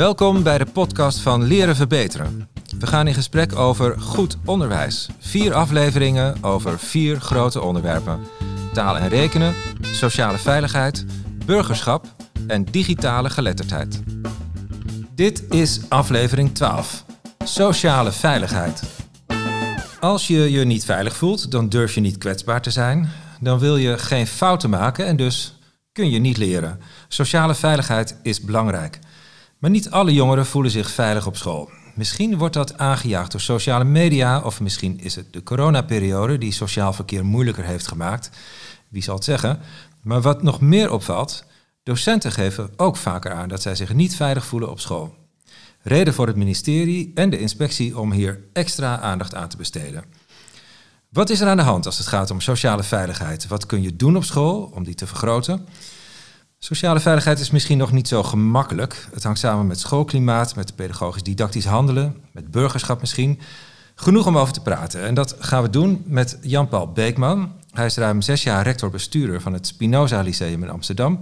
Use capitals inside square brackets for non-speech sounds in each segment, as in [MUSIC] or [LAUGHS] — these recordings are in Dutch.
Welkom bij de podcast van Leren Verbeteren. We gaan in gesprek over goed onderwijs. Vier afleveringen over vier grote onderwerpen: taal en rekenen, sociale veiligheid, burgerschap en digitale geletterdheid. Dit is aflevering 12: Sociale veiligheid. Als je je niet veilig voelt, dan durf je niet kwetsbaar te zijn. Dan wil je geen fouten maken en dus kun je niet leren. Sociale veiligheid is belangrijk. Maar niet alle jongeren voelen zich veilig op school. Misschien wordt dat aangejaagd door sociale media of misschien is het de coronaperiode die sociaal verkeer moeilijker heeft gemaakt. Wie zal het zeggen? Maar wat nog meer opvalt, docenten geven ook vaker aan dat zij zich niet veilig voelen op school. Reden voor het ministerie en de inspectie om hier extra aandacht aan te besteden. Wat is er aan de hand als het gaat om sociale veiligheid? Wat kun je doen op school om die te vergroten? Sociale veiligheid is misschien nog niet zo gemakkelijk. Het hangt samen met schoolklimaat, met pedagogisch-didactisch handelen, met burgerschap misschien. Genoeg om over te praten. En dat gaan we doen met Jan-Paul Beekman. Hij is ruim zes jaar rector-bestuurder van het Spinoza Lyceum in Amsterdam.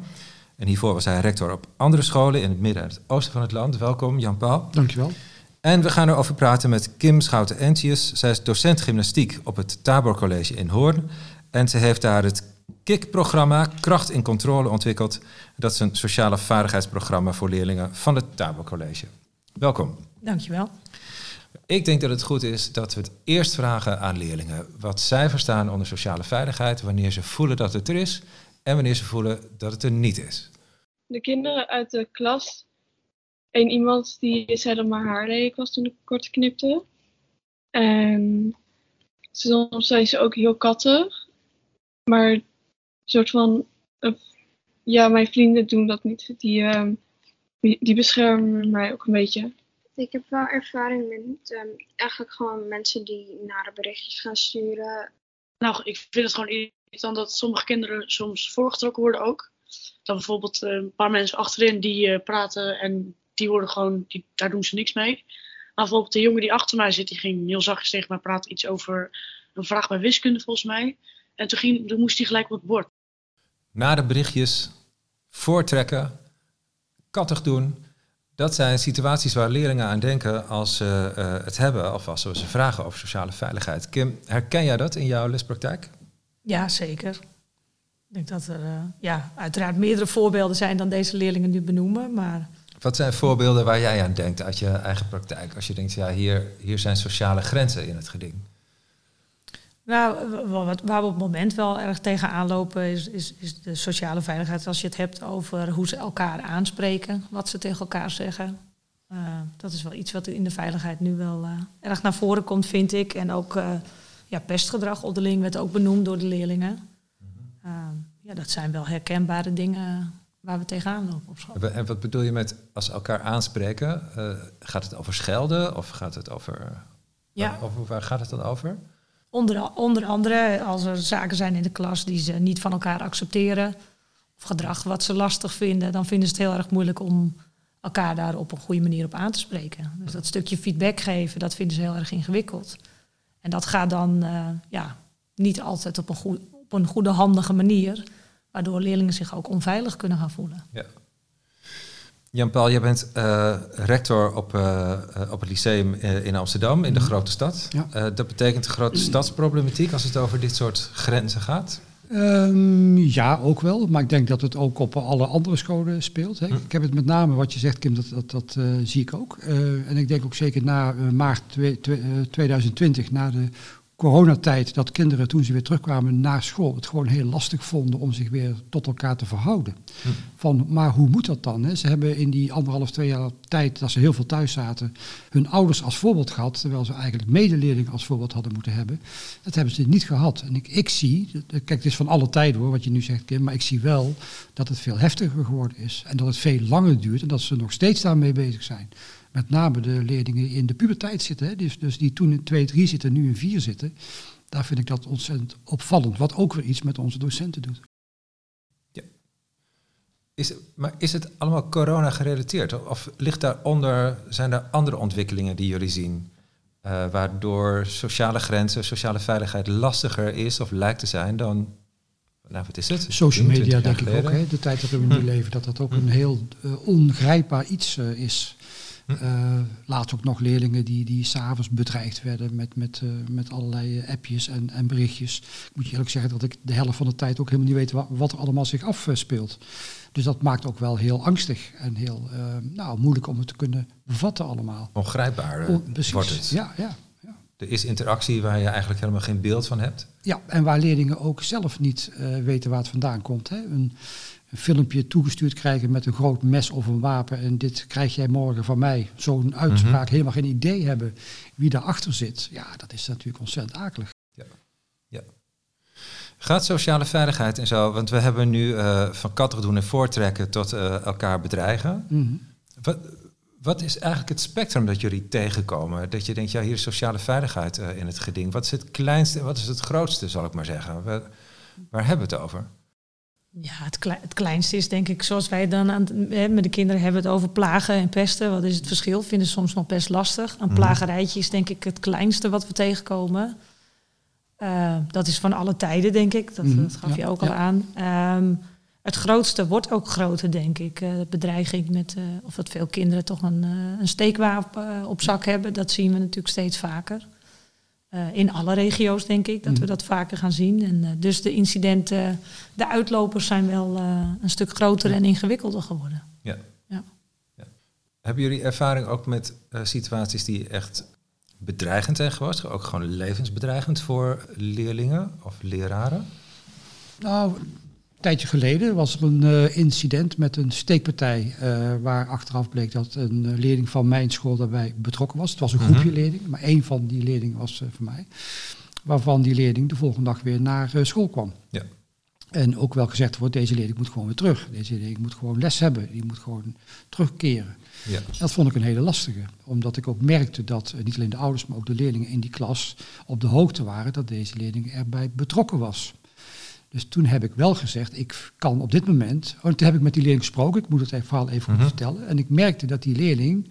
En hiervoor was hij rector op andere scholen in het midden en het oosten van het land. Welkom, Jan-Paul. Dankjewel. En we gaan erover praten met Kim Schouten-Entius. Zij is docent gymnastiek op het Tabor College in Hoorn. En ze heeft daar het KIK-programma Kracht in Controle ontwikkeld. Dat is een sociale vaardigheidsprogramma voor leerlingen van het Tabor College. Welkom. Dankjewel. Ik denk dat het goed is dat we het eerst vragen aan leerlingen wat zij verstaan onder sociale veiligheid, wanneer ze voelen dat het er is en wanneer ze voelen dat het er niet is. De kinderen uit de klas, één iemand die zei dat mijn haar lelijk was toen ik kort knipte. En soms zijn ze ook heel kattig. Maar soort van, uh, ja, mijn vrienden doen dat niet. Die, uh, die, die, beschermen mij ook een beetje. Ik heb wel ervaring met um, eigenlijk gewoon mensen die nare berichtjes gaan sturen. Nou, ik vind het gewoon irritant dat sommige kinderen soms voorgetrokken worden ook. Dan bijvoorbeeld uh, een paar mensen achterin die uh, praten en die worden gewoon, die, daar doen ze niks mee. Maar bijvoorbeeld de jongen die achter mij zit, die ging heel zachtjes tegen mij praten. Iets over een vraag bij wiskunde volgens mij. En toen, ging, toen moest hij gelijk op het bord nare berichtjes, voortrekken, kattig doen. Dat zijn situaties waar leerlingen aan denken als ze uh, het hebben of als ze vragen over sociale veiligheid. Kim, herken jij dat in jouw lespraktijk? Ja, zeker. Ik denk dat er uh, ja, uiteraard meerdere voorbeelden zijn dan deze leerlingen nu benoemen. Maar wat zijn voorbeelden waar jij aan denkt uit je eigen praktijk? Als je denkt, ja, hier, hier zijn sociale grenzen in het geding. Nou, wat, waar we op het moment wel erg tegenaan lopen is, is, is, de sociale veiligheid. Als je het hebt over hoe ze elkaar aanspreken, wat ze tegen elkaar zeggen. Uh, dat is wel iets wat in de veiligheid nu wel uh, erg naar voren komt, vind ik. En ook uh, ja, pestgedrag onderling werd ook benoemd door de leerlingen. ja, dat zijn wel herkenbare dingen waar we tegenaan lopen op school. En wat bedoel je met als ze elkaar aanspreken? gaat het over schelden of gaat het over... Ja. Over, waar gaat het dan over? Onder, onder andere als er zaken zijn in de klas die ze niet van elkaar accepteren, of gedrag wat ze lastig vinden, dan vinden ze het heel erg moeilijk om elkaar daar op een goede manier op aan te spreken. Dus dat stukje feedback geven, dat vinden ze heel erg ingewikkeld. En dat gaat dan uh, ja, niet altijd op een, op een goede, handige manier, waardoor leerlingen zich ook onveilig kunnen gaan voelen. Ja. Jan-Paul, jij bent uh, rector op, uh, op het lyceum in Amsterdam, in de mhm. grote stad. Ja. dat betekent grote stadsproblematiek als het over dit soort grenzen gaat? Um, ja, ook wel. Maar ik denk dat het ook op alle andere scholen speelt. Hè. Hm. Ik heb het met name, wat je zegt Kim, dat, dat, dat zie ik ook. en ik denk ook zeker na maart 2020, na de coronatijd dat kinderen toen ze weer terugkwamen naar school het gewoon heel lastig vonden om zich weer tot elkaar te verhouden. Hm. Van, maar hoe moet dat dan? Hè? Ze hebben in die anderhalf, twee jaar tijd dat ze heel veel thuis zaten, hun ouders als voorbeeld gehad, terwijl ze eigenlijk medeleerlingen als voorbeeld hadden moeten hebben. Dat hebben ze niet gehad. En ik, ik zie, kijk, het is van alle tijden hoor, wat je nu zegt Kim, maar ik zie wel dat het veel heftiger geworden is en dat het veel langer duurt en dat ze nog steeds daarmee bezig zijn met name de leerlingen die in de puberteit zitten, hè, dus, dus die toen in 2, 3 zitten, nu in 4 zitten, daar vind ik dat ontzettend opvallend. Wat ook weer iets met onze docenten doet. Ja. Is, maar is het allemaal corona gerelateerd? Of ligt daaronder, zijn er andere ontwikkelingen die jullie zien? Uh, waardoor sociale grenzen, sociale veiligheid lastiger is of lijkt te zijn dan nou wat is het? Social 10, media 20 jaar denk ik ook, hè, de tijd dat we nu Hm. leven, dat dat ook Hm. een heel eh, ongrijpbaar iets eh, is. Hm. Eh, laatst ook nog leerlingen die, die s'avonds bedreigd werden met, met, eh, met allerlei appjes en, en berichtjes. Ik moet je eerlijk zeggen dat ik de helft van de tijd ook helemaal niet weet wa- wat er allemaal zich afspeelt. Dus dat maakt ook wel heel angstig en heel eh, nou, moeilijk om het te kunnen bevatten allemaal. Ongrijpbaar Oh, precies. wordt het. Ja, ja. Er is interactie waar je eigenlijk helemaal geen beeld van hebt. Ja, en waar leerlingen ook zelf niet weten waar het vandaan komt. Hè. Een, een filmpje toegestuurd krijgen met een groot mes of een wapen en dit krijg jij morgen van mij. Zo'n uitspraak, Mhm. helemaal geen idee hebben wie daarachter zit. Ja, dat is natuurlijk ontzettend akelig. Gaat sociale veiligheid en zo, want we hebben nu eh, van katten doen en voortrekken tot eh, elkaar bedreigen. Mhm. Wat, wat is eigenlijk het spectrum dat jullie tegenkomen? Dat je denkt, ja, hier is sociale veiligheid eh, in het geding. Wat is het kleinste en wat is het grootste, zal ik maar zeggen? Waar hebben we het over? Ja, het, klei- het kleinste is denk ik, zoals wij dan aan het, hè, met de kinderen hebben het over plagen en pesten. Wat is het verschil? Vinden ze soms nog best lastig. Een Mhm. plagerijtje is denk ik het kleinste wat we tegenkomen. Eh, dat is van alle tijden, denk ik. Dat, Mhm, dat gaf ja, je ook ja. al aan. Ehm, het grootste wordt ook groter, denk ik. Eh, bedreiging met, eh, of dat veel kinderen toch een, een steekwapen op zak hebben. Dat zien we natuurlijk steeds vaker. Eh, in alle regio's, denk ik, dat we Mhm. dat vaker gaan zien. En, eh, dus de incidenten, de uitlopers zijn wel eh, een stuk groter en ingewikkelder geworden. Hebben jullie ervaring ook met eh, situaties die echt bedreigend zijn geweest? Ook gewoon levensbedreigend voor leerlingen of leraren? Nou, een tijdje geleden was er een eh, incident met een steekpartij. eh, waar achteraf bleek dat een eh, leerling van mijn school daarbij betrokken was. Het was een Mhm. groepje leerlingen, maar één van die leerlingen was van mij. Waarvan die leerling de volgende dag weer naar school kwam. Ja. En ook wel gezegd wordt, deze leerling moet gewoon weer terug. Deze leerling moet gewoon les hebben. Die moet gewoon terugkeren. Ja. Dat vond ik een hele lastige. Omdat ik ook merkte dat niet alleen de ouders, maar ook de leerlingen in die klas op de hoogte waren dat deze leerling erbij betrokken was. Dus toen heb ik wel gezegd, ik kan op dit moment. Oh, toen heb ik met die leerling gesproken, ik moet het verhaal even goed Mhm. vertellen. En ik merkte dat die leerling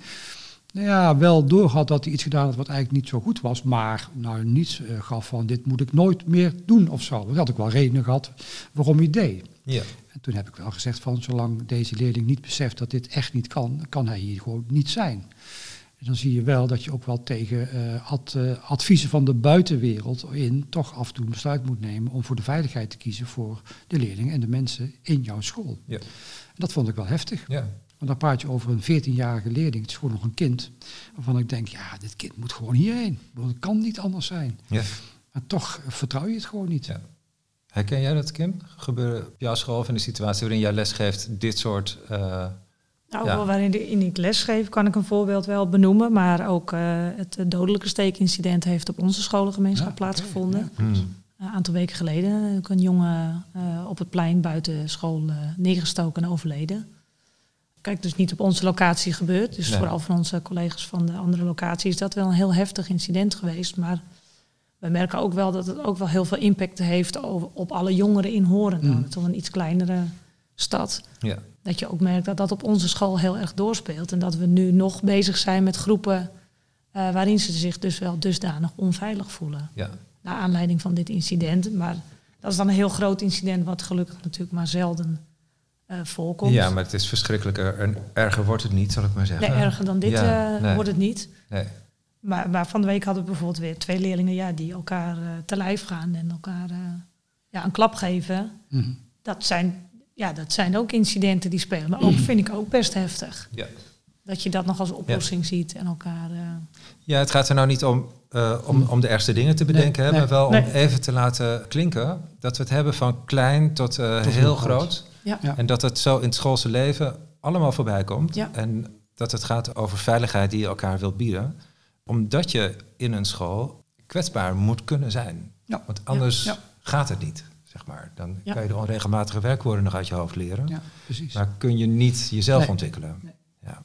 nou ja, wel doorhad dat hij iets gedaan had wat eigenlijk niet zo goed was. Maar nou niet eh, gaf van dit moet ik nooit meer doen of zo. Want had ik wel redenen gehad waarom hij deed. Ja. En toen heb ik wel gezegd van zolang deze leerling niet beseft dat dit echt niet kan, kan hij hier gewoon niet zijn. En dan zie je wel dat je ook wel tegen eh, ad- eh, adviezen van de buitenwereld in toch af en toe een besluit moet nemen om voor de veiligheid te kiezen voor de leerlingen en de mensen in jouw school. Ja. En dat vond ik wel heftig. ja. Want dan praat je over een 14-jarige leerling, het is gewoon nog een kind, waarvan ik denk, ja, dit kind moet gewoon hierheen. Het kan niet anders zijn. ja. Maar toch vertrouw je het gewoon niet. Ja. Herken jij dat, Kim? Gebeuren op jouw school of in de situatie waarin jij lesgeeft dit soort... eh, Nou, Ja. wel waarin ik- in ik lesgeef kan ik een voorbeeld wel benoemen. Maar ook eh, het dodelijke steekincident heeft op onze scholengemeenschap Ja, plaatsgevonden. hmm. Een aantal weken geleden. Ook een jongen eh, op het plein buiten school eh, neergestoken en overleden. Kijk, dus niet op onze locatie gebeurd. Dus Nee. vooral van onze collega's van de andere locatie is dat wel een heel heftig incident geweest. Maar we merken ook wel dat het ook wel heel veel impact heeft over, op alle jongeren in Horen. Mm. Toch een iets kleinere stad. Ja. Dat je ook merkt dat dat op onze school heel erg doorspeelt. En dat we nu nog bezig zijn met groepen eh, waarin ze zich dus wel dusdanig onveilig voelen. Ja. Naar aanleiding van dit incident. Maar dat is dan een heel groot incident wat gelukkig natuurlijk maar zelden eh, voorkomt. ja, maar het is verschrikkelijker. En erger wordt het niet, zal ik maar zeggen. Nee, erger dan dit Ja, eh, nee. wordt het niet. Nee. Maar, maar van de week hadden we bijvoorbeeld weer twee leerlingen ja, die elkaar eh, te lijf gaan en elkaar eh, ja, een klap geven. Mhm. Dat zijn, ja, dat zijn ook incidenten die spelen. Maar ook vind ik ook best heftig. Ja. Dat je dat nog als oplossing ziet en elkaar. eh, Ja, het gaat er nou niet om, eh, om, om de ergste dingen te bedenken, hè, nee, maar wel nee. om even te laten klinken dat we het hebben van klein tot, eh, Tot heel heel groot. groot. Ja. Ja. En dat het zo in het schoolse leven allemaal voorbij komt. Ja. En dat het gaat over veiligheid die je elkaar wilt bieden. Omdat je in een school kwetsbaar moet kunnen zijn. Ja. Want anders Ja. gaat het niet, zeg maar. Dan Ja. kan je de onregelmatige werkwoorden nog uit je hoofd leren. Ja, precies. Maar kun je niet jezelf Nee. ontwikkelen. Nee. Ja.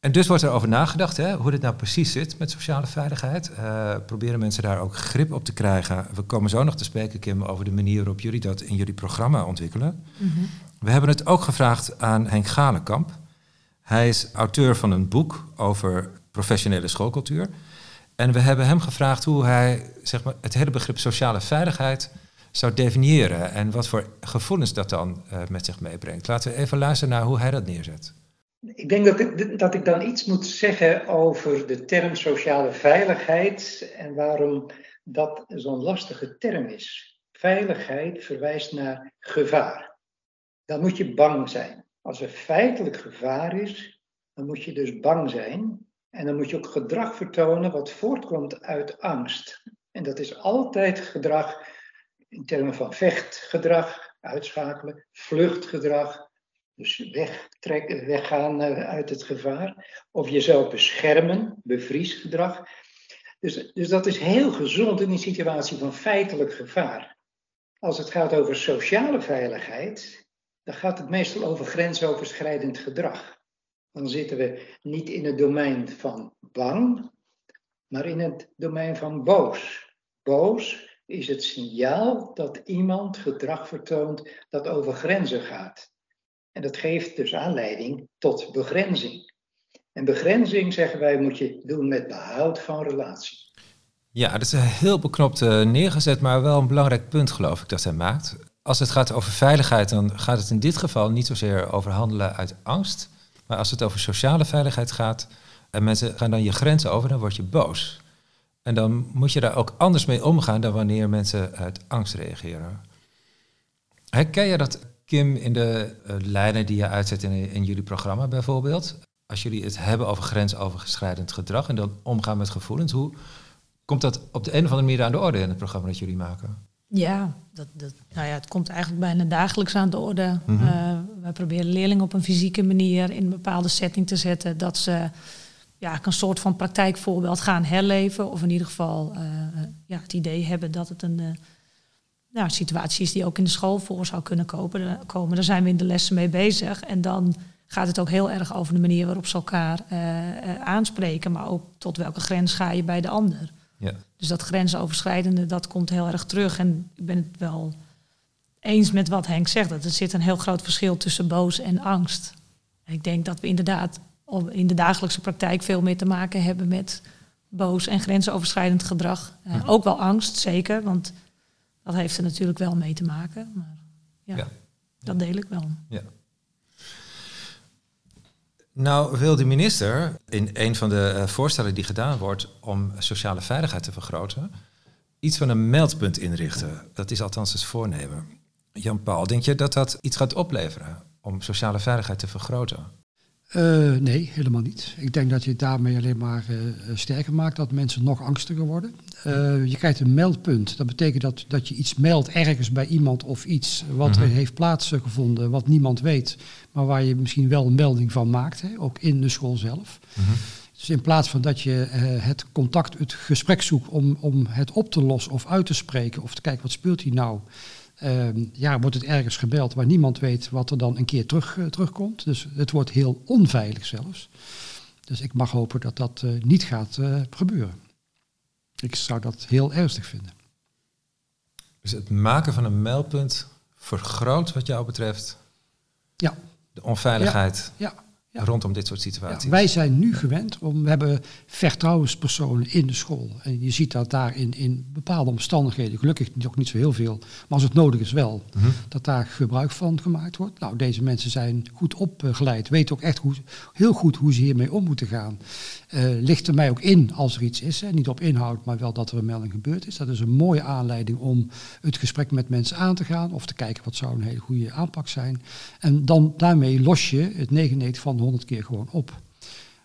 En dus wordt er over nagedacht hè, hoe dit nou precies zit met sociale veiligheid. Eh, proberen mensen daar ook grip op te krijgen. We komen zo nog te spreken, Kim, over de manier waarop jullie dat in jullie programma ontwikkelen. mhm. We hebben het ook gevraagd aan Henk Galenkamp. Hij is auteur van een boek over professionele schoolcultuur. En we hebben hem gevraagd hoe hij zeg maar, het hele begrip sociale veiligheid zou definiëren en wat voor gevoelens dat dan uh, met zich meebrengt. Laten we even luisteren naar hoe hij dat neerzet. Ik denk dat dat ik dan iets moet zeggen over de term sociale veiligheid en waarom dat zo'n lastige term is. Veiligheid verwijst naar gevaar. Dan moet je bang zijn. Als er feitelijk gevaar is, dan moet je dus bang zijn. En dan moet je ook gedrag vertonen wat voortkomt uit angst. En dat is altijd gedrag in termen van vechtgedrag, uitschakelen, vluchtgedrag, dus wegtrekken, weggaan eh, uit het gevaar. Of jezelf beschermen, bevriesgedrag. Dus, dus dat is heel gezond in een situatie van feitelijk gevaar. Als het gaat over sociale veiligheid, dan gaat het meestal over grensoverschrijdend gedrag. Dan zitten we niet in het domein van bang, maar in het domein van boos. Boos is het signaal dat iemand gedrag vertoont dat over grenzen gaat. En dat geeft dus aanleiding tot begrenzing. En begrenzing, zeggen wij, moet je doen met behoud van relatie. Ja, dat is heel beknopt uh, neergezet, maar wel een belangrijk punt, geloof ik, dat hij maakt. Als het gaat over veiligheid, dan gaat het in dit geval niet zozeer over handelen uit angst. Maar als het over sociale veiligheid gaat en mensen gaan dan je grenzen over, dan word je boos. En dan moet je daar ook anders mee omgaan dan wanneer mensen uit angst reageren. Herken je dat, Kim, in de uh, lijnen die je uitzet in, in jullie programma bijvoorbeeld? Als jullie het hebben over grensoverschrijdend gedrag en dan omgaan met gevoelens, hoe komt dat op de een of andere manier aan de orde in het programma dat jullie maken? Ja, dat, dat, nou ja, het komt eigenlijk bijna dagelijks aan de orde. Mm wij proberen leerlingen op een fysieke manier in een bepaalde setting te zetten dat ze ja, een soort van praktijkvoorbeeld gaan herleven. Of in ieder geval uh, ja, het idee hebben dat het een uh, nou, situatie is die ook in de school voor zou kunnen komen. Daar zijn we in de lessen mee bezig. En dan gaat het ook heel erg over de manier waarop ze elkaar uh, aanspreken. Maar ook tot welke grens ga je bij de ander. Ja. Dus dat grensoverschrijdende, dat komt heel erg terug. En ik ben het wel eens met wat Henk zegt. Dat er zit een heel groot verschil tussen boos en angst. En ik denk dat we inderdaad in de dagelijkse praktijk veel meer te maken hebben met boos en grensoverschrijdend gedrag. Uh, ook wel angst, zeker, want dat heeft er natuurlijk wel mee te maken. Maar ja, ja. dat deel ik wel. Ja. Nou wil de minister in een van de uh, voorstellen die gedaan wordt om sociale veiligheid te vergroten, iets van een meldpunt inrichten. Dat is althans het voornemen. Jan-Paul, denk je dat dat iets gaat opleveren om sociale veiligheid te vergroten? Uh, nee, helemaal niet. Ik denk dat je daarmee alleen maar uh, sterker maakt dat mensen nog angstiger worden. Uh, je krijgt een meldpunt. Dat betekent dat, dat je iets meldt ergens bij iemand of iets wat -hmm. er heeft plaatsgevonden, wat niemand weet, maar waar je misschien wel een melding van maakt, hè, ook in de school zelf. -hmm. Dus in plaats van dat je het contact, het gesprek zoekt om, om het op te lossen of uit te spreken of te kijken wat speelt hier nou, uh, ja, wordt het ergens gebeld waar niemand weet wat er dan een keer terug, uh, terugkomt. Dus het wordt heel onveilig zelfs. Dus ik mag hopen dat dat uh, niet gaat eh, gebeuren. Ik zou dat heel ernstig vinden. Dus het maken van een meldpunt vergroot wat jou betreft ja. de onveiligheid. Ja. ja ja. rondom dit soort situaties. Ja, wij zijn nu gewend om, we hebben vertrouwenspersonen in de school. En je ziet dat daar in, in bepaalde omstandigheden, gelukkig nog niet zo heel veel, maar als het nodig is wel, mm -hmm. dat daar gebruik van gemaakt wordt. Nou, deze mensen zijn goed opgeleid, weten ook echt hoe, heel goed hoe ze hiermee om moeten gaan. Uh, ligt er mij ook in als er iets is, hè, niet op inhoud, maar wel dat er een melding gebeurd is. Dat is een mooie aanleiding om het gesprek met mensen aan te gaan of te kijken wat zou een hele goede aanpak zijn. En dan daarmee los je het 99 van 100 keer gewoon op.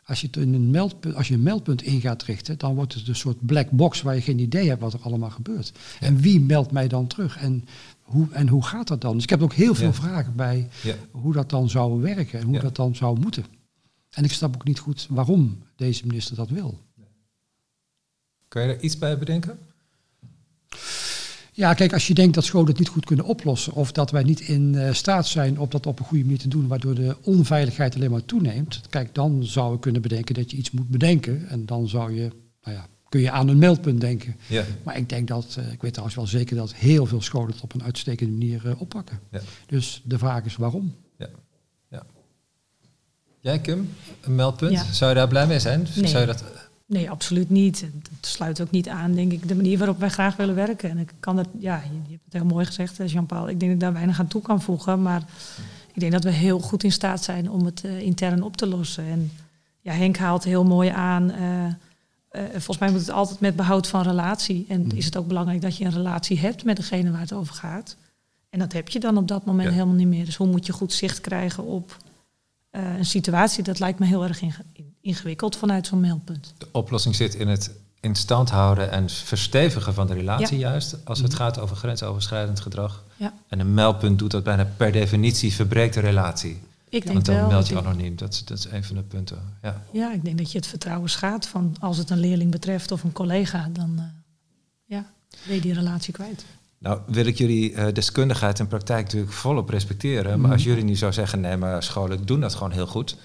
Als je, het in een meldpunt, als je een meldpunt in gaat richten, dan wordt het een soort black box waar je geen idee hebt wat er allemaal gebeurt. Ja. En wie meldt mij dan terug? En hoe, en hoe gaat dat dan? Dus ik heb ook heel veel ja. vragen bij ja. hoe dat dan zou werken en hoe dat dan zou moeten. En ik snap ook niet goed waarom deze minister dat wil. Kan je er iets bij bedenken? Ja, kijk, als je denkt dat scholen het niet goed kunnen oplossen of dat wij niet in uh, staat zijn om dat op een goede manier te doen, waardoor de onveiligheid alleen maar toeneemt, kijk, dan zou ik kunnen bedenken dat je iets moet bedenken en dan zou je, nou ja, kun je aan een meldpunt denken. Ja. Maar ik denk dat, uh, ik weet trouwens wel zeker dat heel veel scholen het op een uitstekende manier uh, oppakken. Ja. Dus de vraag is waarom. Ja. ja. Jij Kim, een meldpunt, zou je daar blij mee zijn? Nee. Zou je dat Nee, absoluut niet. Het sluit ook niet aan, denk ik, de manier waarop wij graag willen werken. En ik kan dat, ja, je hebt het heel mooi gezegd, Jean-Paul. Ik denk dat ik daar weinig aan toe kan voegen. Maar ik denk dat we heel goed in staat zijn om het uh, intern op te lossen. En ja, Henk haalt heel mooi aan. Uh, uh, volgens mij moet het altijd met behoud van relatie. En mm. is het ook belangrijk dat je een relatie hebt met degene waar het over gaat. En dat heb je dan op dat moment helemaal niet meer. Dus hoe moet je goed zicht krijgen op een situatie? Dat lijkt me heel erg ingewikkeld vanuit zo'n mailpunt. De oplossing zit in het in stand houden en verstevigen van de relatie juist, als het mhm. gaat over grensoverschrijdend gedrag. Ja. En een meldpunt doet dat bijna per definitie verbreekt de relatie. Ik denk Want dan wel, meld je anoniem. Dat is, dat is een van de punten. Ja. ja, ik denk dat je het vertrouwen schaadt van als het een leerling betreft of een collega, dan uh, ja, ben je die relatie kwijt. Nou wil ik jullie uh, deskundigheid en praktijk natuurlijk volop respecteren. Maar mhm. als jullie nu zou zeggen, nee, maar scholen doen dat gewoon heel goed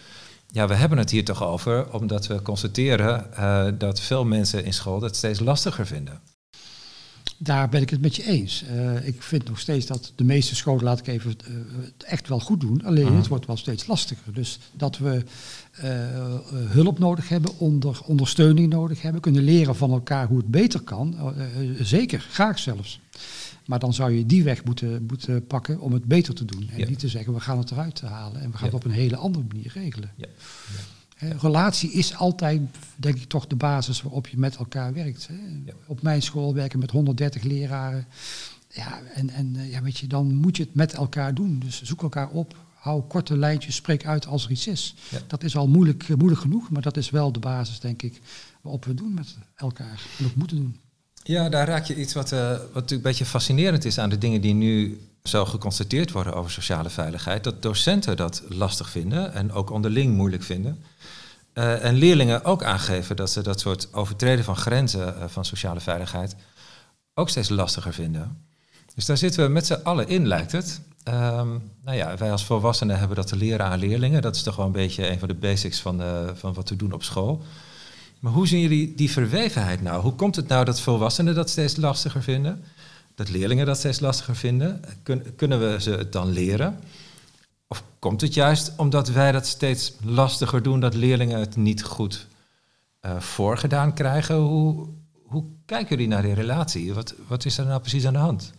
ja, we hebben het hier toch over, omdat we constateren uh, dat veel mensen in school het steeds lastiger vinden. Daar ben ik het met je eens. Uh, ik vind nog steeds dat de meeste scholen, laat ik even, uh, het echt wel goed doen. Alleen mhm. het wordt wel steeds lastiger. Dus dat we hulp nodig hebben, onder, ondersteuning nodig hebben, kunnen leren van elkaar hoe het beter kan. zeker, graag zelfs. Maar dan zou je die weg moeten, moeten pakken om het beter te doen. En niet te zeggen, we gaan het eruit halen en we gaan het op een hele andere manier regelen. relatie is altijd, denk ik, toch de basis waarop je met elkaar werkt. Op mijn school werken met 130 leraren. Ja, en, en eh, ja, weet je, dan moet je het met elkaar doen. Dus zoek elkaar op, hou korte lijntjes, spreek uit als er iets is. Dat is al moeilijk, eh, moeilijk genoeg, maar dat is wel de basis, denk ik, waarop we doen met elkaar en ook moeten doen. Ja, daar raak je iets wat, uh, wat natuurlijk een beetje fascinerend is aan de dingen die nu zo geconstateerd worden over sociale veiligheid. Dat docenten dat lastig vinden en ook onderling moeilijk vinden. Uh, en leerlingen ook aangeven dat ze dat soort overtreden van grenzen uh, van sociale veiligheid ook steeds lastiger vinden. Dus daar zitten we met z'n allen in, lijkt het. Um, nou ja, wij als volwassenen hebben dat te leren aan leerlingen. Dat is toch wel een beetje een van de basics van, van wat we doen op school. Maar hoe zien jullie die verwevenheid nou? Hoe komt het nou dat volwassenen dat steeds lastiger vinden? Dat leerlingen dat steeds lastiger vinden? kunnen we ze het dan leren? Of komt het juist omdat wij dat steeds lastiger doen, dat leerlingen het niet goed uh, voorgedaan krijgen? Hoe, hoe kijken jullie naar die relatie? Wat, wat is er nou precies aan de hand?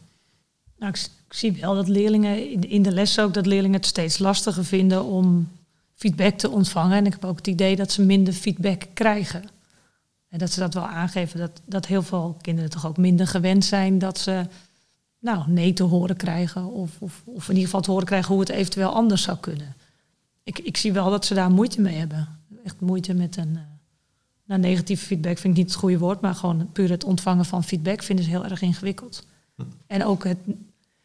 Nou, ik, zie wel dat leerlingen in, in de les ook dat leerlingen het steeds lastiger vinden om feedback te ontvangen. En ik heb ook het idee dat ze minder feedback krijgen. En dat ze dat wel aangeven, dat, dat heel veel kinderen toch ook minder gewend zijn dat ze nou, nee te horen krijgen. Of, of, of in ieder geval te horen krijgen hoe het eventueel anders zou kunnen. Ik, ik zie wel dat ze daar moeite mee hebben. Echt moeite met een. Uh, nou, negatieve feedback vind ik niet het goede woord, maar gewoon puur het ontvangen van feedback vinden ze heel erg ingewikkeld. Hm. En ook het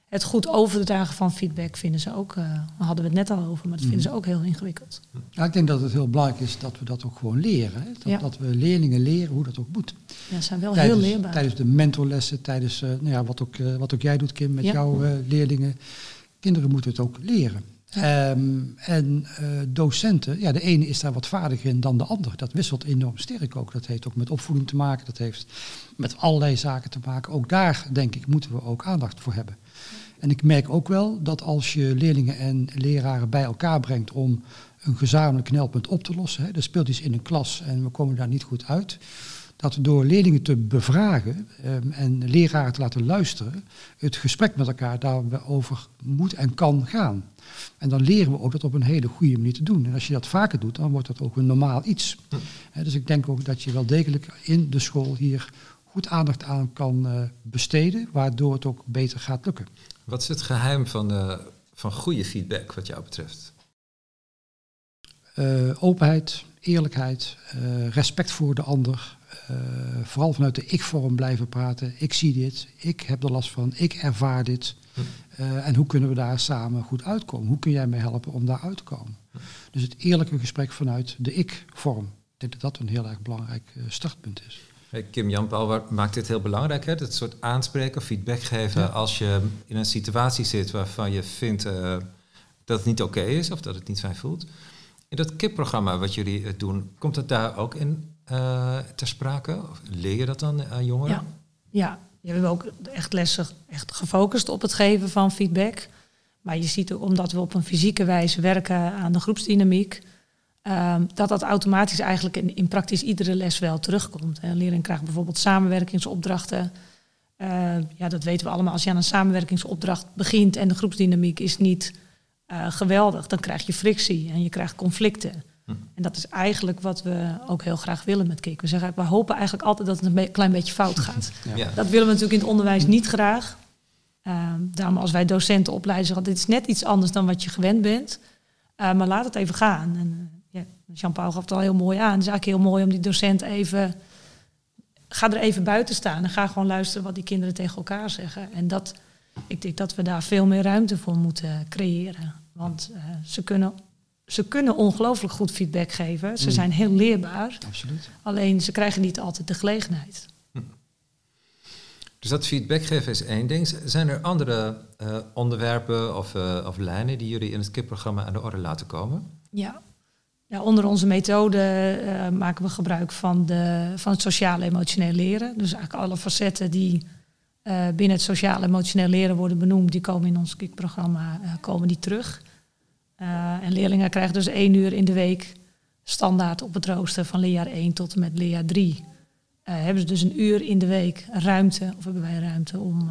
het goed overdragen van feedback vinden ze ook, uh, hadden we het net al over, maar dat vinden ze mm. ook heel ingewikkeld. Ja, ik denk dat het heel belangrijk is dat we dat ook gewoon leren. Hè? Dat, dat, we leerlingen leren hoe dat ook moet. Ja, zijn wel heel leerbaar. Tijdens de mentorlessen, tijdens uh, nou ja, wat, ook, uh, wat ook jij doet, Kim, met jouw leerlingen. Kinderen moeten het ook leren. Um, en docenten, ja, de ene is daar wat vaardiger in dan de ander. Dat wisselt enorm sterk ook. Dat heeft ook met opvoeding te maken, dat heeft met allerlei zaken te maken. Ook daar, denk ik, moeten we ook aandacht voor hebben. En ik merk ook wel dat als je leerlingen en leraren bij elkaar brengt om een gezamenlijk knelpunt op te lossen, hè, er speelt iets in een klas en we komen daar niet goed uit, dat door leerlingen te bevragen um, en leraren te laten luisteren, het gesprek met elkaar daarover moet en kan gaan. En dan leren we ook dat op een hele goede manier te doen. En als je dat vaker doet, dan wordt dat ook een normaal iets. Dus ik denk ook dat je wel degelijk in de school hier goed aandacht aan kan uh, besteden, waardoor het ook beter gaat lukken. Wat is het geheim van, uh, van goede feedback wat jou betreft? Uh, openheid, eerlijkheid, uh, respect voor de ander. vooral vanuit de ik-vorm blijven praten. Ik zie dit, ik heb er last van, ik ervaar dit. Hm. en hoe kunnen we daar samen goed uitkomen? Hoe kun jij mij helpen om daar uit te komen? Hm. Dus het eerlijke gesprek vanuit de ik-vorm. Ik denk dat dat een heel erg belangrijk startpunt is. Kim Jan Paul maakt dit heel belangrijk, hè? dat soort aanspreken, feedback geven als je in een situatie zit waarvan je vindt uh, dat het niet oké is of dat het niet fijn voelt. In dat KIP-programma wat jullie uh, doen, komt dat daar ook in uh, ter sprake? Of leer je dat dan aan jongeren? Ja. ja, we hebben ook echt lessen echt gefocust op het geven van feedback. Maar je ziet ook, omdat we op een fysieke wijze werken aan de groepsdynamiek, Ehm, dat dat automatisch eigenlijk in, in praktisch iedere les wel terugkomt. Een leerling krijgt bijvoorbeeld samenwerkingsopdrachten. Uh, ja, dat weten we allemaal. Als je aan een samenwerkingsopdracht begint en de groepsdynamiek is niet uh, geweldig, dan krijg je frictie en je krijgt conflicten. Hm. En dat is eigenlijk wat we ook heel graag willen met KIK. We zeggen, we hopen eigenlijk altijd dat het een klein beetje fout gaat. [LAUGHS] Ja. Dat willen we natuurlijk in het onderwijs niet graag. Uh, daarom als wij docenten opleiden, zeggen dit is net iets anders dan wat je gewend bent. Maar laat het even gaan. En, ja, Jean-Paul gaf het al heel mooi aan. Het is eigenlijk heel mooi om die docent even ga er even buiten staan en ga gewoon luisteren wat die kinderen tegen elkaar zeggen. En dat, ik denk dat we daar veel meer ruimte voor moeten creëren. Want uh, ze kunnen, ze kunnen ongelooflijk goed feedback geven. Ze mm. zijn heel leerbaar. Absoluut. Alleen ze krijgen niet altijd de gelegenheid. Hm. Dus dat feedback geven is één ding. Zijn er andere uh, onderwerpen of, uh, of lijnen die jullie in het KIP-programma aan de orde laten komen? Ja, ja, onder onze methode uh, maken we gebruik van, de, van het sociaal-emotioneel leren. Dus eigenlijk alle facetten die uh, binnen het sociaal-emotioneel leren worden benoemd, die komen in ons KIK-programma uh, komen die terug. en leerlingen krijgen dus één uur in de week standaard op het rooster van leerjaar 1 tot en met leerjaar 3. hebben ze dus een uur in de week ruimte, of hebben wij ruimte om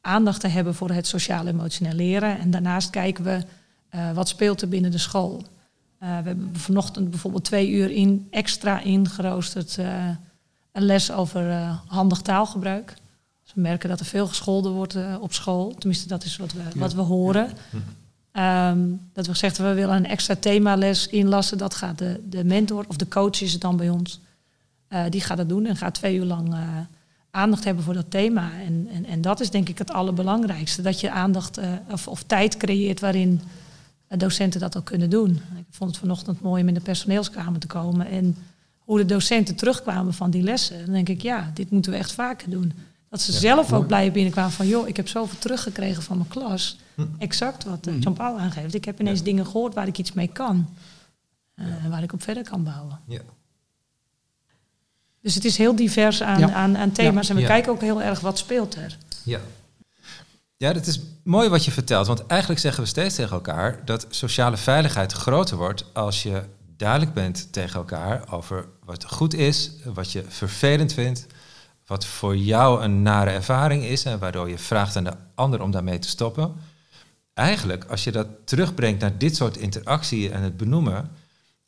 aandacht te hebben voor het sociaal-emotioneel leren. En daarnaast kijken we wat speelt er binnen de school. Uh, we hebben vanochtend bijvoorbeeld twee uur in, extra ingeroosterd uh, een les over uh, handig taalgebruik. Dus we merken dat er veel gescholden wordt op school. Tenminste, dat is wat we, wat we horen. Um, dat we gezegd we willen een extra themales inlassen. Dat gaat de, de mentor of de coach is het dan bij ons. die gaat dat doen en gaat twee uur lang aandacht hebben voor dat thema. En, en, en dat is denk ik het allerbelangrijkste. Dat je aandacht of, of tijd creëert waarin docenten dat ook kunnen doen. Ik vond het vanochtend mooi om in de personeelskamer te komen en hoe de docenten terugkwamen van die lessen. Dan denk ik, ja, dit moeten we echt vaker doen. Dat ze zelf ook blij binnenkwamen van, joh, ik heb zoveel teruggekregen van mijn klas. Hm. Exact wat uh, Jean-Paul aangeeft. Ik heb ineens dingen gehoord waar ik iets mee kan. Uh, waar ik op verder kan bouwen. Ja. Dus het is heel divers aan, aan, aan thema's. En we kijken ook heel erg wat speelt er. Ja, ja, dat is mooi wat je vertelt. Want eigenlijk zeggen we steeds tegen elkaar dat sociale veiligheid groter wordt als je duidelijk bent tegen elkaar over wat goed is, wat je vervelend vindt, wat voor jou een nare ervaring is en waardoor je vraagt aan de ander om daarmee te stoppen. Eigenlijk, als je dat terugbrengt naar dit soort interactie en het benoemen,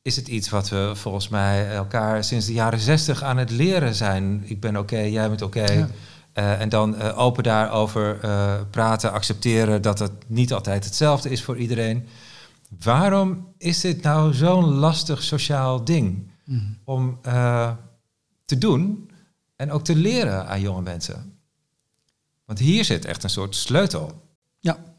is het iets wat we volgens mij elkaar sinds de jaren zestig aan het leren zijn. Ik ben oké, jij bent oké. Uh, en dan uh, open daarover uh, praten, accepteren dat het niet altijd hetzelfde is voor iedereen. Waarom is dit nou zo'n lastig sociaal ding mm. om te doen en ook te leren aan jonge mensen? Want hier zit echt een soort sleutel. Ja,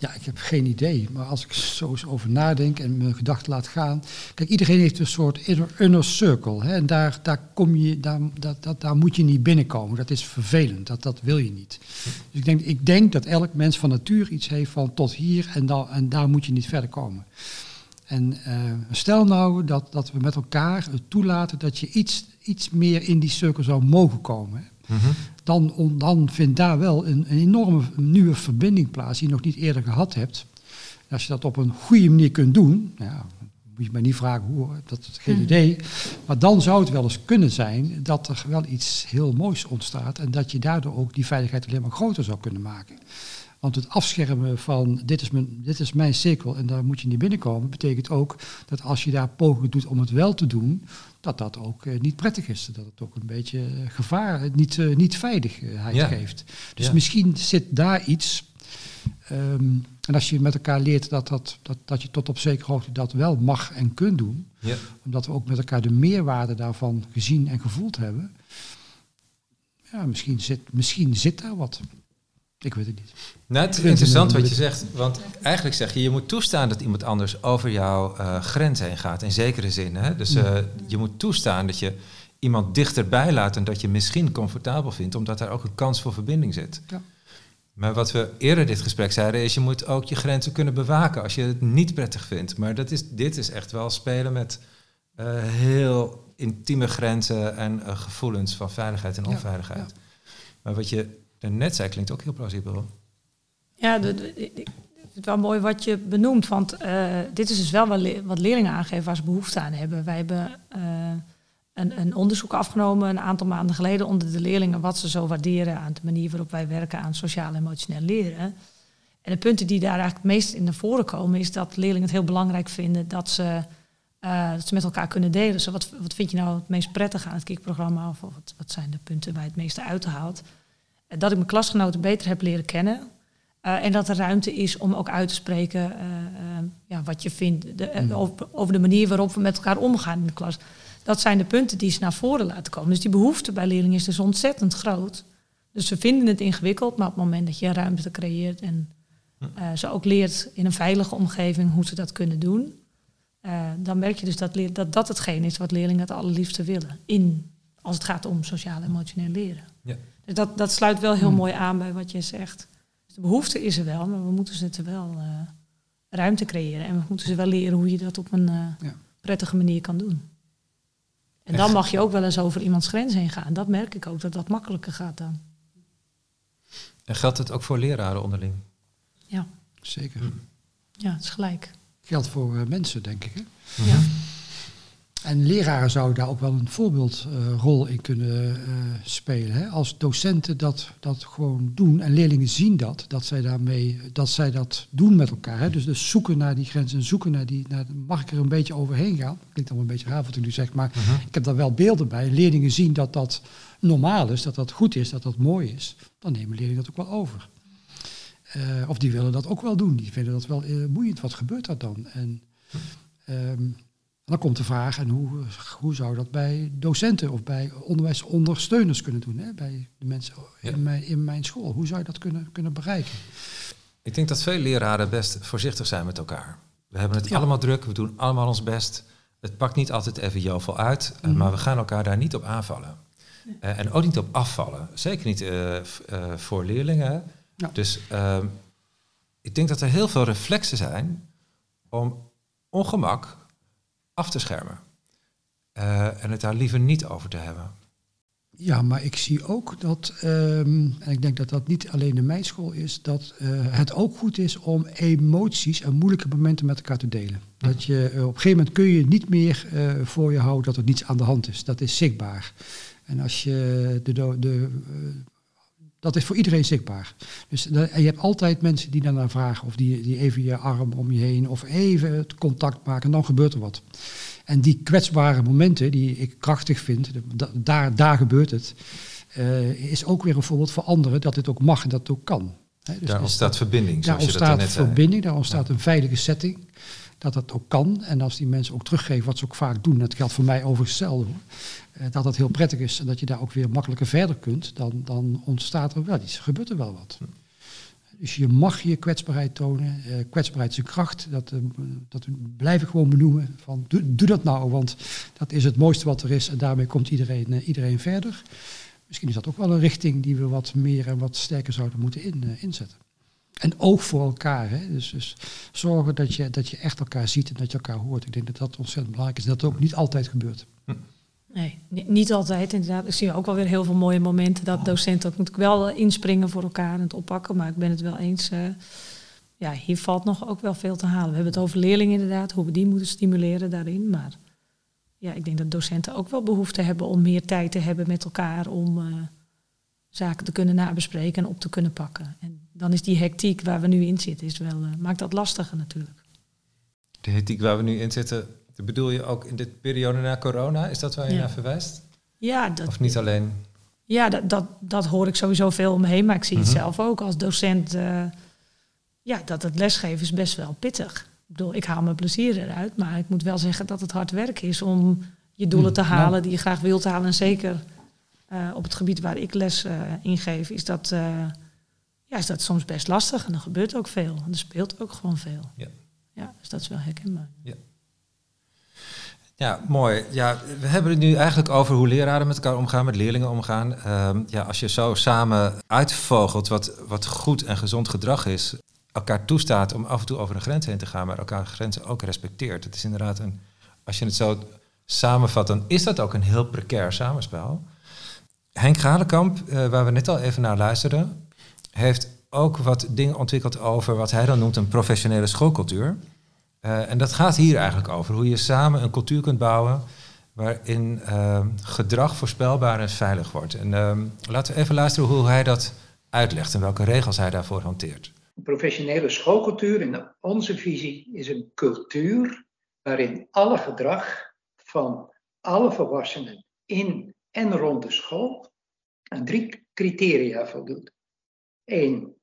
ja. Ik heb geen idee. Maar als ik zo eens over nadenk en mijn gedachten laat gaan. Kijk, iedereen heeft een soort inner, circle. Hè, en daar, daar, kom je, daar, dat, dat, daar moet je niet binnenkomen. Dat is vervelend. Dat, dat wil je niet. Dus ik denk, ik denk dat elk mens van natuur iets heeft van tot hier en, dan, en daar moet je niet verder komen. En uh, stel nou dat, dat we met elkaar toelaten dat je iets, iets meer in die cirkel zou mogen komen. Dan, dan vindt daar wel een, een, enorme nieuwe verbinding plaats die je nog niet eerder gehad hebt. als je dat op een goede manier kunt doen, ja, moet je mij niet vragen hoe, dat is geen mhm. idee. Maar dan zou het wel eens kunnen zijn dat er wel iets heel moois ontstaat en dat je daardoor ook die veiligheid alleen maar groter zou kunnen maken. Want het afschermen van dit is, mijn, dit is mijn cirkel en daar moet je niet binnenkomen, betekent ook dat als je daar pogingen doet om het wel te doen, dat dat ook eh, niet prettig is. Dat het ook een beetje eh, gevaar, eh, niet, uh, niet veiligheid geeft. Dus misschien zit daar iets. Ehm, en als je met elkaar leert dat, dat, dat, dat je tot op zekere hoogte dat wel mag en kunt doen, ja. omdat we ook met elkaar de meerwaarde daarvan gezien en gevoeld hebben, ja, misschien zit, misschien zit daar wat. Ik weet het niet. Nou, het is interessant wat je zegt. Want eigenlijk zeg je, je moet toestaan dat iemand anders over jouw uh, grens heen gaat. In zekere zin. Hè? Dus uh, je moet toestaan dat je iemand dichterbij laat en dat je misschien comfortabel vindt, omdat daar ook een kans voor verbinding zit. Ja. Maar wat we eerder dit gesprek zeiden, is je moet ook je grenzen kunnen bewaken als je het niet prettig vindt. Maar dat is, dit is echt wel spelen met uh, heel intieme grenzen en gevoelens van veiligheid en onveiligheid. Ja. Maar wat je net zei, klinkt ook heel plausibel. Ja, de, de, vind het wel mooi wat je benoemt, want eh, dit is dus wel wat, le- wat leerlingen aangeven waar ze behoefte aan hebben. Wij hebben eh, een, een onderzoek afgenomen een aantal maanden geleden onder de leerlingen wat ze zo waarderen aan de manier waarop wij werken aan sociaal en emotioneel leren. En de punten die daar eigenlijk het meest in naar voren komen, is dat leerlingen het heel belangrijk vinden dat ze, eh, dat ze met elkaar kunnen delen. Zo, wat, wat vind je nou het meest prettig aan het KIK-programma? Of wat, wat zijn de punten waar je het meeste uithaalt? Eh, Dat ik mijn klasgenoten beter heb leren kennen. eh, en dat er ruimte is om ook uit te spreken eh, eh, ja, wat je vindt de, Mm. over, over de manier waarop we met elkaar omgaan in de klas. Dat zijn de punten die ze naar voren laten komen. Dus die behoefte bij leerlingen is dus ontzettend groot. Dus ze vinden het ingewikkeld, maar op het moment dat je ruimte creëert en eh, ze ook leert in een veilige omgeving hoe ze dat kunnen doen, dan merk je dus dat, dat dat hetgeen is wat leerlingen het allerliefste willen. In, als het gaat om sociaal en emotioneel leren. Ja. Dus dat, dat sluit wel heel Hmm. mooi aan bij wat je zegt. Dus de behoefte is er wel, maar we moeten ze er wel eh, ruimte creëren. En we moeten ze wel leren hoe je dat op een eh, Ja. prettige manier kan doen. En Echt. dan mag je ook wel eens over iemands grens heen gaan. Dat merk ik ook, dat dat makkelijker gaat dan. En geldt het ook voor leraren onderling? Ja, Zeker. ja het is gelijk. Geldt voor eh, mensen, denk ik. Hè? Ja. En leraren zouden daar ook wel een voorbeeldrol in kunnen eh, spelen. Hè? Als docenten dat, dat gewoon doen en leerlingen zien dat, dat zij, daarmee, dat, zij dat doen met elkaar. Hè? Dus, dus zoeken naar die grenzen en zoeken naar die. Naar, mag ik er een beetje overheen gaan? Klinkt allemaal een beetje raar wat ik nu zeg, maar ik heb daar wel beelden bij. Leerlingen zien dat dat normaal is, dat dat goed is, dat dat mooi is. Dan nemen leerlingen dat ook wel over. Eh, of die willen dat ook wel doen. Die vinden dat wel eh, boeiend. Wat gebeurt daar dan? En ehm, dan komt de vraag, en hoe, hoe zou dat bij docenten of bij onderwijsondersteuners kunnen doen? Hè? Bij de mensen Ja. in, mijn, in mijn school. Hoe zou je dat kunnen, kunnen bereiken? Ik denk dat veel leraren best voorzichtig zijn met elkaar. We hebben het Ja. allemaal druk, we doen allemaal ons best. Het pakt niet altijd even jovel uit, eh, Mhm. maar we gaan elkaar daar niet op aanvallen. Eh, en ook niet op afvallen. Zeker niet eh, voor leerlingen. Ja. Dus ehm, ik denk dat er heel veel reflexen zijn om ongemak af te schermen. Eh, en het daar liever niet over te hebben. Ja, maar ik zie ook dat, ehm, en ik denk dat dat niet alleen in mijn school is, dat eh, het ook goed is om emoties en moeilijke momenten met elkaar te delen. Dat je eh, op een gegeven moment kun je niet meer voor je houden dat er niets aan de hand is. Dat is zichtbaar. En als je de, de, eh, dat is voor iedereen zichtbaar. Dus je hebt altijd mensen die daarnaar vragen of die, die even je arm om je heen of even het contact maken en dan gebeurt er wat. En die kwetsbare momenten die ik krachtig vind, da- daar, daar gebeurt het, eh, is ook weer een voorbeeld voor anderen dat dit ook mag en dat het ook kan. Dus daar ontstaat verbinding, daar zoals je dat ontstaat net zei. verbinding, daar ontstaat een veilige setting. Dat dat ook kan. En als die mensen ook teruggeven wat ze ook vaak doen, dat geldt voor mij overigens hetzelfde hoor. eh, Dat dat heel prettig is en dat je daar ook weer makkelijker verder kunt, dan, dan ontstaat er wel iets, gebeurt er wel wat. Dus je mag je kwetsbaarheid tonen. Eh, kwetsbaarheid is een kracht. Dat, eh, dat blijf ik gewoon benoemen. Van, doe, doe dat nou, want dat is het mooiste wat er is. En daarmee komt iedereen, iedereen verder. Misschien is dat ook wel een richting die we wat meer en wat sterker zouden moeten in, inzetten. En oog voor elkaar. Hè? Dus, dus zorgen dat je, dat je echt elkaar ziet en dat je elkaar hoort. Ik denk dat dat ontzettend belangrijk is. Dat ook niet altijd gebeurt. Nee, ni- niet altijd inderdaad. Ik zie ook wel weer heel veel mooie momenten dat docenten ook moet ik wel inspringen voor elkaar en het oppakken. Maar ik ben het wel eens. eh, ja, hier valt nog ook wel veel te halen. We hebben het over leerlingen inderdaad, hoe we die moeten stimuleren daarin. Maar ja, ik denk dat docenten ook wel behoefte hebben om meer tijd te hebben met elkaar om eh, zaken te kunnen nabespreken en op te kunnen pakken. En dan is die hectiek waar we nu in zitten, is wel, eh, maakt dat lastiger natuurlijk. De hectiek waar we nu in zitten, bedoel je ook in dit periode na corona? Is dat waar je Ja. naar verwijst? Ja, dat, Of niet alleen? Ja, dat, dat, dat hoor ik sowieso veel om me heen. Maar ik zie het Mhm. zelf ook als docent. eh, ja, dat het lesgeven is best wel pittig. Ik bedoel, ik haal mijn plezier eruit. Maar ik moet wel zeggen dat het hard werk is om je doelen te Mm, halen nou. die je graag wilt halen. En zeker eh, op het gebied waar ik les eh ingeef, is dat, ja, is dat soms best lastig. En er gebeurt ook veel. En er speelt ook gewoon veel. Ja. Ja, dus dat is wel herkenbaar. Ja, mooi. Ja, we hebben het nu eigenlijk over hoe leraren met elkaar omgaan, met leerlingen omgaan. Ehm, ja, als je zo samen uitvogelt wat, wat goed en gezond gedrag is, elkaar toestaat om af en toe over een grens heen te gaan, maar elkaar grenzen ook respecteert. Het is inderdaad een, als je het zo samenvat, dan is dat ook een heel precair samenspel. Henk Galenkamp, eh, waar we net al even naar luisterden, heeft ook wat dingen ontwikkeld over wat hij dan noemt een professionele schoolcultuur. Uh, en dat gaat hier eigenlijk over. Hoe je samen een cultuur kunt bouwen waarin uh, gedrag voorspelbaar en veilig wordt. En uh, laten we even luisteren hoe hij dat uitlegt en welke regels hij daarvoor hanteert. Een professionele schoolcultuur in onze visie is een cultuur waarin alle gedrag van alle volwassenen in en rond de school aan drie criteria voldoet. Eén,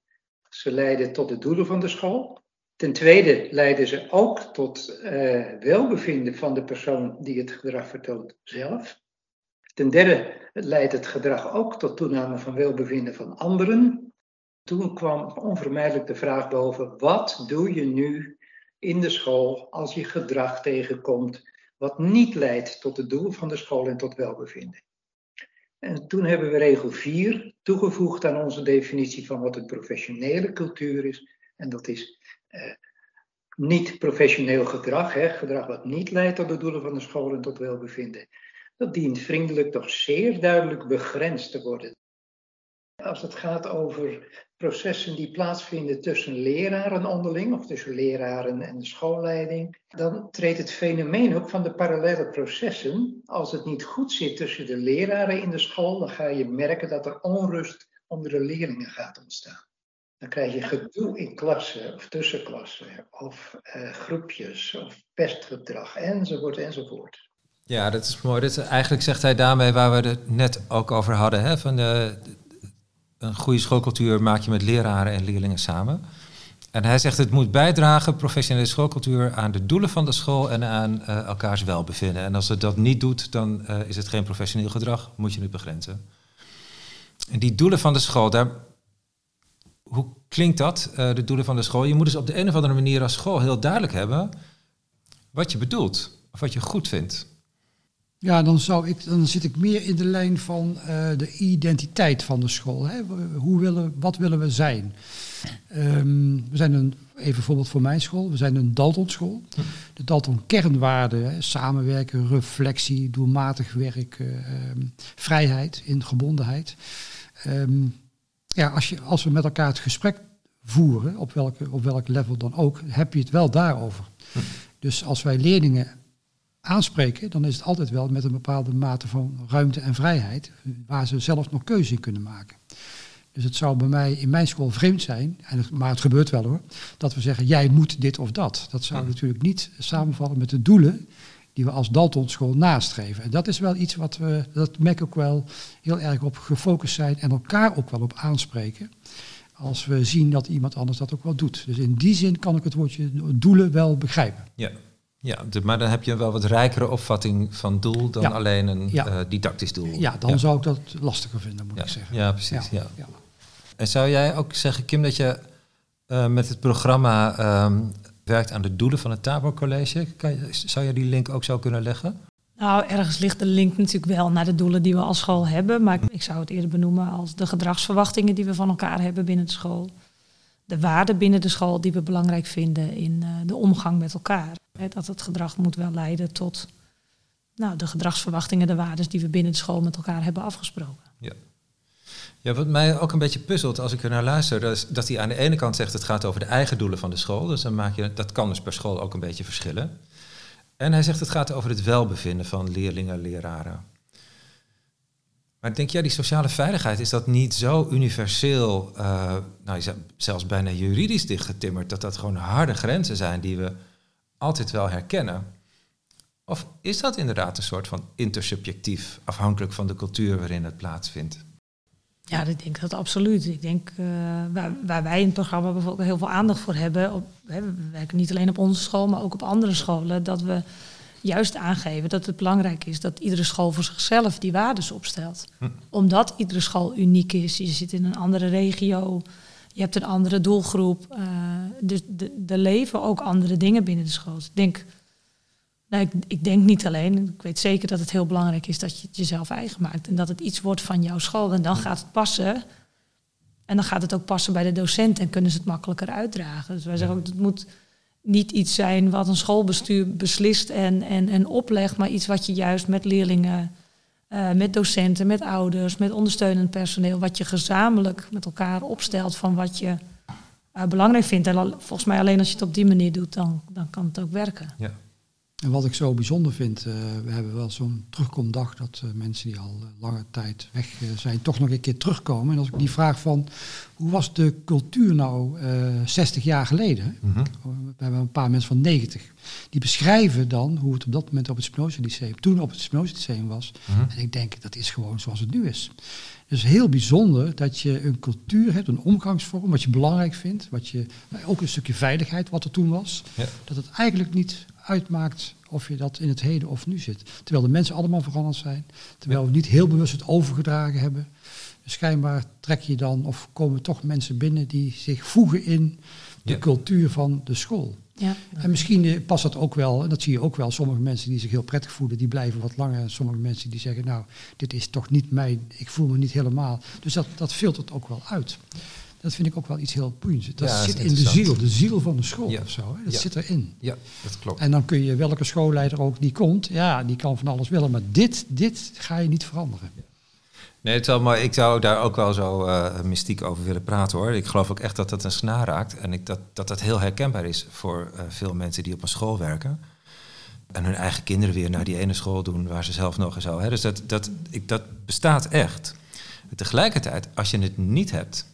ze leiden tot de doelen van de school. Ten tweede leiden ze ook tot uh, welbevinden van de persoon die het gedrag vertoont zelf. Ten derde leidt het gedrag ook tot toename van welbevinden van anderen. Toen kwam onvermijdelijk de vraag boven: wat doe je nu in de school als je gedrag tegenkomt wat niet leidt tot het doel van de school en tot welbevinden? En toen hebben we regel 4 toegevoegd aan onze definitie van wat een professionele cultuur is. En dat is eh, niet professioneel gedrag, hè, gedrag wat niet leidt tot de doelen van de school en tot welbevinden. Dat dient vriendelijk toch zeer duidelijk begrensd te worden. Als het gaat over processen die plaatsvinden tussen leraren onderling of tussen leraren en de schoolleiding, dan treedt het fenomeen ook van de parallele processen. Als het niet goed zit tussen de leraren in de school, dan ga je merken dat er onrust onder de leerlingen gaat ontstaan. Dan krijg je gedoe in klassen of tussenklassen of uh, groepjes of pestgedrag enzovoort enzovoort. Ja, dat is mooi. Dit, eigenlijk zegt hij daarmee waar we het net ook over hadden. Hè, van de, een goede schoolcultuur maak je met leraren en leerlingen samen. En hij zegt het moet bijdragen, professionele schoolcultuur, aan de doelen van de school en aan uh, elkaars welbevinden. En als het dat niet doet, dan uh, is het geen professioneel gedrag, moet je het begrenzen. En die doelen van de school, daar, hoe klinkt dat, uh, de doelen van de school? Je moet dus op de een of andere manier als school heel duidelijk hebben wat je bedoelt, of wat je goed vindt. Ja, dan, zou ik, dan zit ik meer in de lijn van uh, de identiteit van de school. Hè? Hoe willen, wat willen we zijn? Um, we zijn een, even voorbeeld voor mijn school, we zijn een Dalton-school. De Dalton-kernwaarden, samenwerken, reflectie, doelmatig werk, uh, um, vrijheid, ingebondenheid. Um, ja, als, je, als we met elkaar het gesprek voeren, op, welke, op welk level dan ook, heb je het wel daarover. Dus als wij leerlingen aanspreken, dan is het altijd wel met een bepaalde mate van ruimte en vrijheid, waar ze zelf nog keuze in kunnen maken. Dus het zou bij mij in mijn school vreemd zijn, en het, maar het gebeurt wel hoor, dat we zeggen jij moet dit of dat. Dat zou natuurlijk niet samenvallen met de doelen die we als Dalton school nastreven. En dat is wel iets wat we, dat merk ik ook wel, heel erg op gefocust zijn en elkaar ook wel op aanspreken. Als we zien dat iemand anders dat ook wel doet. Dus in die zin kan ik het woordje doelen wel begrijpen. Ja, ja, maar dan heb je wel wat rijkere opvatting van doel dan alleen een ja. uh, didactisch doel. Ja, dan ja. zou ik dat lastiger vinden, moet ja. ik zeggen. Ja, precies. Ja. En zou jij ook zeggen, Kim, dat je uh, met het programma um, werkt aan de doelen van het Tabor College? Kan je, zou je die link ook zo kunnen leggen? Nou, ergens ligt de link natuurlijk wel naar de doelen die we als school hebben. Maar ik zou het eerder benoemen als de gedragsverwachtingen die we van elkaar hebben binnen de school. De waarden binnen de school die we belangrijk vinden in uh, de omgang met elkaar. Dat het gedrag moet wel leiden tot nou, de gedragsverwachtingen, de waarden die we binnen de school met elkaar hebben afgesproken. Ja. Ja, wat mij ook een beetje puzzelt als ik er naar luister, dat, is dat hij aan de ene kant zegt het gaat over de eigen doelen van de school. Dus dan maak je, dat kan dus per school ook een beetje verschillen. En hij zegt het gaat over het welbevinden van leerlingen en leraren. Maar denk jij, die sociale veiligheid, is dat niet zo universeel, uh, nou, zelfs bijna juridisch dichtgetimmerd, dat dat gewoon harde grenzen zijn die we altijd wel herkennen? Of is dat inderdaad een soort van intersubjectief, afhankelijk van de cultuur waarin het plaatsvindt? Ja, ik denk dat absoluut. Ik denk uh, waar, waar, wij in het programma bijvoorbeeld heel veel aandacht voor hebben. Op, hè, we werken niet alleen op onze school, maar ook op andere scholen. Dat we juist aangeven dat het belangrijk is dat iedere school voor zichzelf die waardes opstelt. Hm. Omdat iedere school uniek is. Je zit in een andere regio, je hebt een andere doelgroep. Uh, dus er leven ook andere dingen binnen de school. Dus ik denk, nou, ik, ik, denk niet alleen, ik weet zeker dat het heel belangrijk is dat je het jezelf eigen maakt. En dat het iets wordt van jouw school. En dan gaat het passen. En dan gaat het ook passen bij de docent en kunnen ze het makkelijker uitdragen. Dus wij zeggen ook, het moet niet iets zijn wat een schoolbestuur beslist en, en, en oplegt, maar iets wat je juist met leerlingen eh, met docenten, met ouders, met ondersteunend personeel, wat je gezamenlijk met elkaar opstelt van wat je eh, belangrijk vindt. En volgens mij alleen als je het op die manier doet, dan, dan kan het ook werken. Ja. En wat ik zo bijzonder vind, eh, we hebben wel zo'n terugkomdag dat eh, mensen die al eh, lange tijd weg zijn, toch nog een keer terugkomen. En als ik die vraag van, hoe was de cultuur nou eh 60 jaar geleden? Mhm. We hebben een paar mensen van 90. Die beschrijven dan hoe het op dat moment op het Spinoza Lyceum, toen op het Spinoza Lyceum was. Mhm. En ik denk, dat is gewoon zoals het nu is. Dus heel bijzonder dat je een cultuur hebt, een omgangsvorm, wat je belangrijk vindt. Wat je, nou, ook een stukje veiligheid, wat er toen was. Ja. Dat het eigenlijk niet uitmaakt of je dat in het heden of nu zit. Terwijl de mensen allemaal veranderd zijn. Terwijl we niet heel bewust het overgedragen hebben. Dus schijnbaar trek je dan, of komen toch mensen binnen die zich voegen in de Ja. cultuur van de school. Ja. En misschien eh, past dat ook wel, en dat zie je ook wel, sommige mensen die zich heel prettig voelen, die blijven wat langer. En sommige mensen die zeggen, nou, dit is toch niet mij, ik voel me niet helemaal. Dus dat, dat filtert ook wel uit. Dat vind ik ook wel iets heel boeiends. Dat Ja, dat is zit in de ziel, de ziel van de school Ja. of zo. Hè? Dat Ja. zit erin. Ja, dat klopt. En dan kun je, welke schoolleider ook die komt, ja, die kan van alles willen. Maar dit, dit ga je niet veranderen. Nee, wel mooi. Ik zou daar ook wel zo eh, mystiek over willen praten hoor. Ik geloof ook echt dat dat een snaar raakt. En ik, dat, dat dat heel herkenbaar is voor eh, veel mensen die op een school werken. En hun eigen kinderen weer naar die ene school doen waar ze zelf nog en zo. Hè. Dus dat, dat, ik, dat bestaat echt. Tegelijkertijd, als je het niet hebt,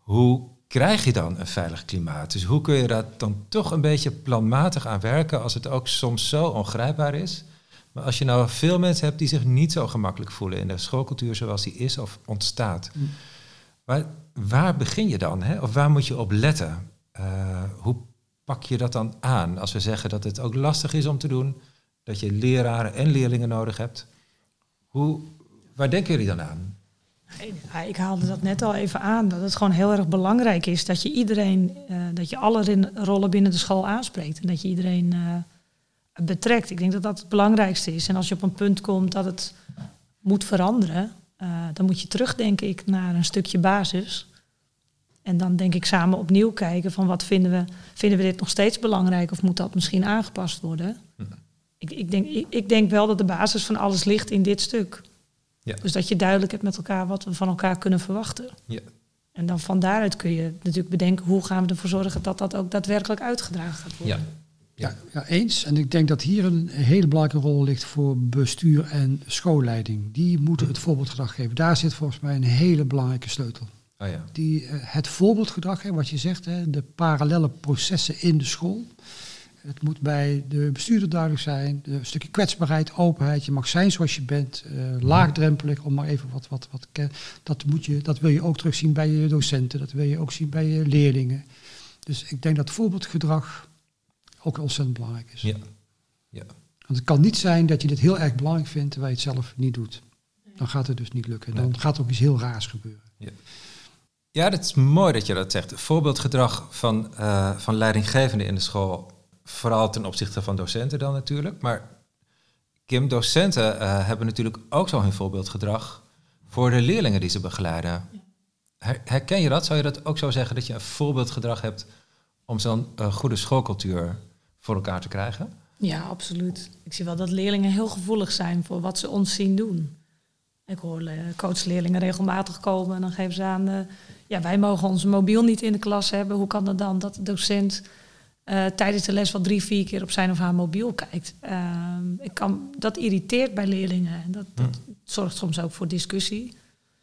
hoe krijg je dan een veilig klimaat? Dus hoe kun je daar dan toch een beetje planmatig aan werken als het ook soms zo ongrijpbaar is? Maar als je nou veel mensen hebt die zich niet zo gemakkelijk voelen in de schoolcultuur zoals die is of ontstaat, Mm. waar, waar begin je dan? Hè? Of waar moet je op letten? Eh, hoe pak je dat dan aan als we zeggen dat het ook lastig is om te doen, dat je leraren en leerlingen nodig hebt? Hoe, waar denken jullie dan aan? Ja, ik haalde dat net al even aan, dat het gewoon heel erg belangrijk is dat je iedereen, eh, dat je alle rollen binnen de school aanspreekt en dat je iedereen eh, betrekt. Ik denk dat dat het belangrijkste is. En als je op een punt komt dat het moet veranderen, eh, dan moet je terug, denk ik, naar een stukje basis. En dan denk ik samen opnieuw kijken van wat vinden we, vinden we dit nog steeds belangrijk of moet dat misschien aangepast worden? Hm. Ik, ik, denk, ik, ik denk wel dat de basis van alles ligt in dit stuk. Ja. Dus dat je duidelijk hebt met elkaar wat we van elkaar kunnen verwachten. Ja. En dan van daaruit kun je natuurlijk bedenken hoe gaan we ervoor zorgen dat dat ook daadwerkelijk uitgedragen gaat worden. Ja. Ja, ja, eens. En ik denk dat hier een hele belangrijke rol ligt voor bestuur en schoolleiding. Die moeten het voorbeeldgedrag geven. Daar zit volgens mij een hele belangrijke sleutel. Oh ja. Die, eh, het voorbeeldgedrag, hè, wat je zegt, hè, de parallele processen in de school. Het moet bij de bestuurder duidelijk zijn. Een stukje kwetsbaarheid, openheid. Je mag zijn zoals je bent. eh, laagdrempelig, om maar even wat... wat, wat dat, moet je, dat wil je ook terugzien bij je docenten. Dat wil je ook zien bij je leerlingen. Dus ik denk dat voorbeeldgedrag ook ontzettend belangrijk is. Ja. Ja. Want het kan niet zijn dat je dit heel erg belangrijk vindt terwijl je het zelf niet doet. Dan gaat het dus niet lukken. Dan Nee. gaat er ook iets heel raars gebeuren. Ja, dat is mooi dat je dat zegt. Voorbeeldgedrag van, eh, van leidinggevenden in de school, vooral ten opzichte van docenten dan natuurlijk. Maar Kim, docenten eh, hebben natuurlijk ook zo hun voorbeeldgedrag voor de leerlingen die ze begeleiden. Her- herken je dat? Zou je dat ook zo zeggen dat je een voorbeeldgedrag hebt om zo'n eh, goede schoolcultuur voor elkaar te krijgen? Ja, absoluut. Ik zie wel dat leerlingen heel gevoelig zijn voor wat ze ons zien doen. Ik hoor eh, coachleerlingen regelmatig komen en dan geven ze aan... ja, wij mogen onze mobiel niet in de klas hebben. Hoe kan het dan dat de docent eh, tijdens de les wel drie, vier keer op zijn of haar mobiel kijkt? Ehm, ik kan, dat irriteert bij leerlingen. En dat, dat zorgt soms ook voor discussie.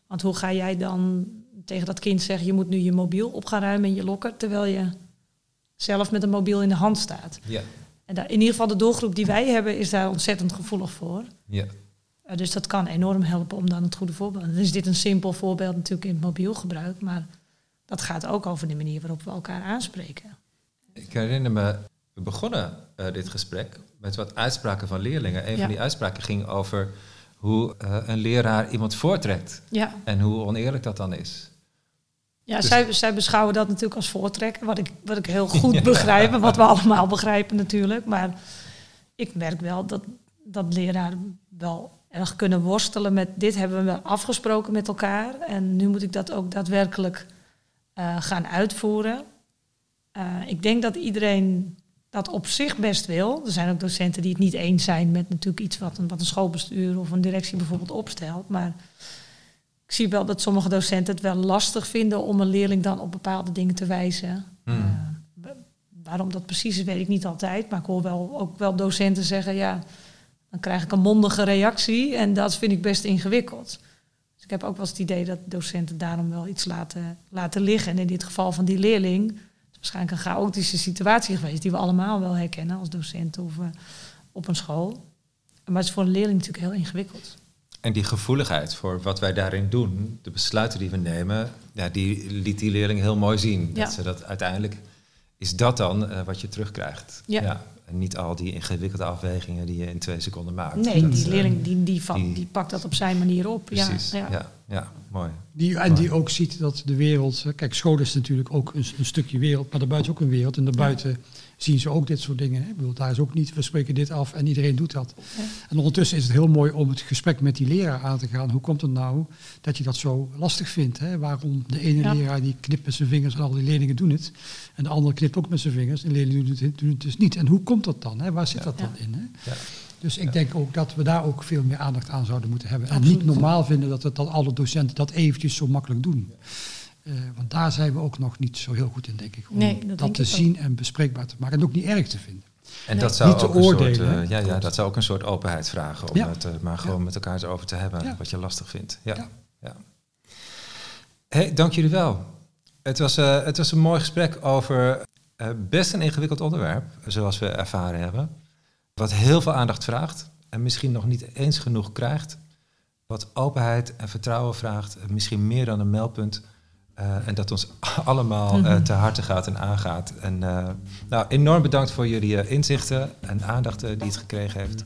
Want hoe ga jij dan tegen dat kind zeggen... je moet nu je mobiel op gaan ruimen in je lokker... terwijl je zelf met een mobiel in de hand staat? Ja. En daar, in ieder geval de doelgroep die wij hebben is daar ontzettend gevoelig voor. Ja. Eh, dus dat kan enorm helpen om dan het goede voorbeeld. Dan is dit een simpel voorbeeld natuurlijk in het mobiel gebruik, maar dat gaat ook over de manier waarop we elkaar aanspreken. Ik herinner me, we begonnen eh, dit gesprek met wat uitspraken van leerlingen. Een Ja. van die uitspraken ging over hoe eh, een leraar iemand voortrekt Ja, en hoe oneerlijk dat dan is. ja Dus- zij, zij beschouwen dat natuurlijk als voortrekken, wat ik, wat ik heel [LAUGHS] goed begrijp en wat we allemaal begrijpen natuurlijk. Maar ik merk wel dat, dat leraren wel erg kunnen worstelen met dit hebben we afgesproken met elkaar en nu moet ik dat ook daadwerkelijk eh, gaan uitvoeren. Eh, ik denk dat iedereen dat op zich best wil. Er zijn ook docenten die het niet eens zijn met natuurlijk iets wat een, wat een schoolbestuur of een directie bijvoorbeeld opstelt. Maar ik zie wel dat sommige docenten het wel lastig vinden om een leerling dan op bepaalde dingen te wijzen. Hmm. Uh, wa- waarom dat precies is, weet ik niet altijd. Maar ik hoor wel, ook wel docenten zeggen, ja, dan krijg ik een mondige reactie en dat vind ik best ingewikkeld. Dus ik heb ook wel eens het idee dat docenten daarom wel iets laten, laten liggen. En in dit geval van die leerling, waarschijnlijk een chaotische situatie geweest, die we allemaal wel herkennen als docent of eh, op een school. Maar het is voor een leerling natuurlijk heel ingewikkeld. En die gevoeligheid voor wat wij daarin doen, de besluiten die we nemen, ja, die liet die leerling heel mooi zien. Ja. Dat ze dat uiteindelijk is dat dan eh, wat je terugkrijgt. Ja. En niet al die ingewikkelde afwegingen die je in twee seconden maakt. Nee, Dat, die eh, leerling die, die, van, die- die pakt dat op zijn manier op. Precies. Ja, Ja, ja. ja. mooi. Die, en die ook ziet dat de wereld. eh, Kijk, school is natuurlijk ook een, een stukje wereld, maar daarbuiten is ook een wereld. En daarbuiten zien ze ook dit soort dingen. Hè. Ik bedoel, daar is ook niet, we spreken dit af en iedereen doet dat. Ja. En ondertussen is het heel mooi om het gesprek met die leraar aan te gaan. Hoe komt het nou dat je dat zo lastig vindt? Hè? Waarom de ene Ja. leraar die knipt met zijn vingers en al die leerlingen doen het. En de andere knipt ook met zijn vingers en de leerlingen doen het, doen het dus niet. En hoe komt dat dan? Hè? Waar zit dat Ja. dan in? Hè? Ja. Dus ik denk ook dat we daar ook veel meer aandacht aan zouden moeten hebben. En Absoluut. niet normaal vinden dat, het, dat alle docenten dat eventjes zo makkelijk doen. Eh, want daar zijn we ook nog niet zo heel goed in, denk ik. Om Nee, dat dat denk te ik ook. zien en bespreekbaar te maken. En ook niet erg te vinden. En Nee. dat zou Niet te ook een soort, oordelen, eh, ja, ja, dat zou ook een soort openheid vragen om Ja. het er maar gewoon met elkaar eens over te hebben Ja. wat je lastig vindt. Ja. Ja. Ja. Hey, dank jullie wel. Het was, eh, het was een mooi gesprek over eh, best een ingewikkeld onderwerp, zoals we ervaren hebben. Wat heel veel aandacht vraagt en misschien nog niet eens genoeg krijgt. Wat openheid en vertrouwen vraagt, misschien meer dan een meldpunt. Eh, en dat ons [LAUGHS] allemaal eh, Mhm. te harte gaat en aangaat. En eh, nou, enorm bedankt voor jullie eh, inzichten en aandacht die het gekregen heeft.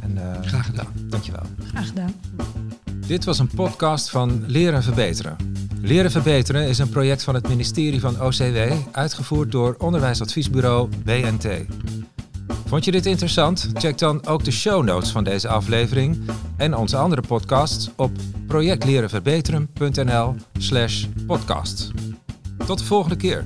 En, eh, Graag gedaan. nou, dankjewel. Graag gedaan. Dit was een podcast van Leren Verbeteren. Leren Verbeteren is een project van het ministerie van OCW, uitgevoerd door onderwijsadviesbureau BNT. Vond je dit interessant? Check dan ook de show notes van deze aflevering en onze andere podcasts op projectlerenverbeteren.nl slash podcast. Tot de volgende keer.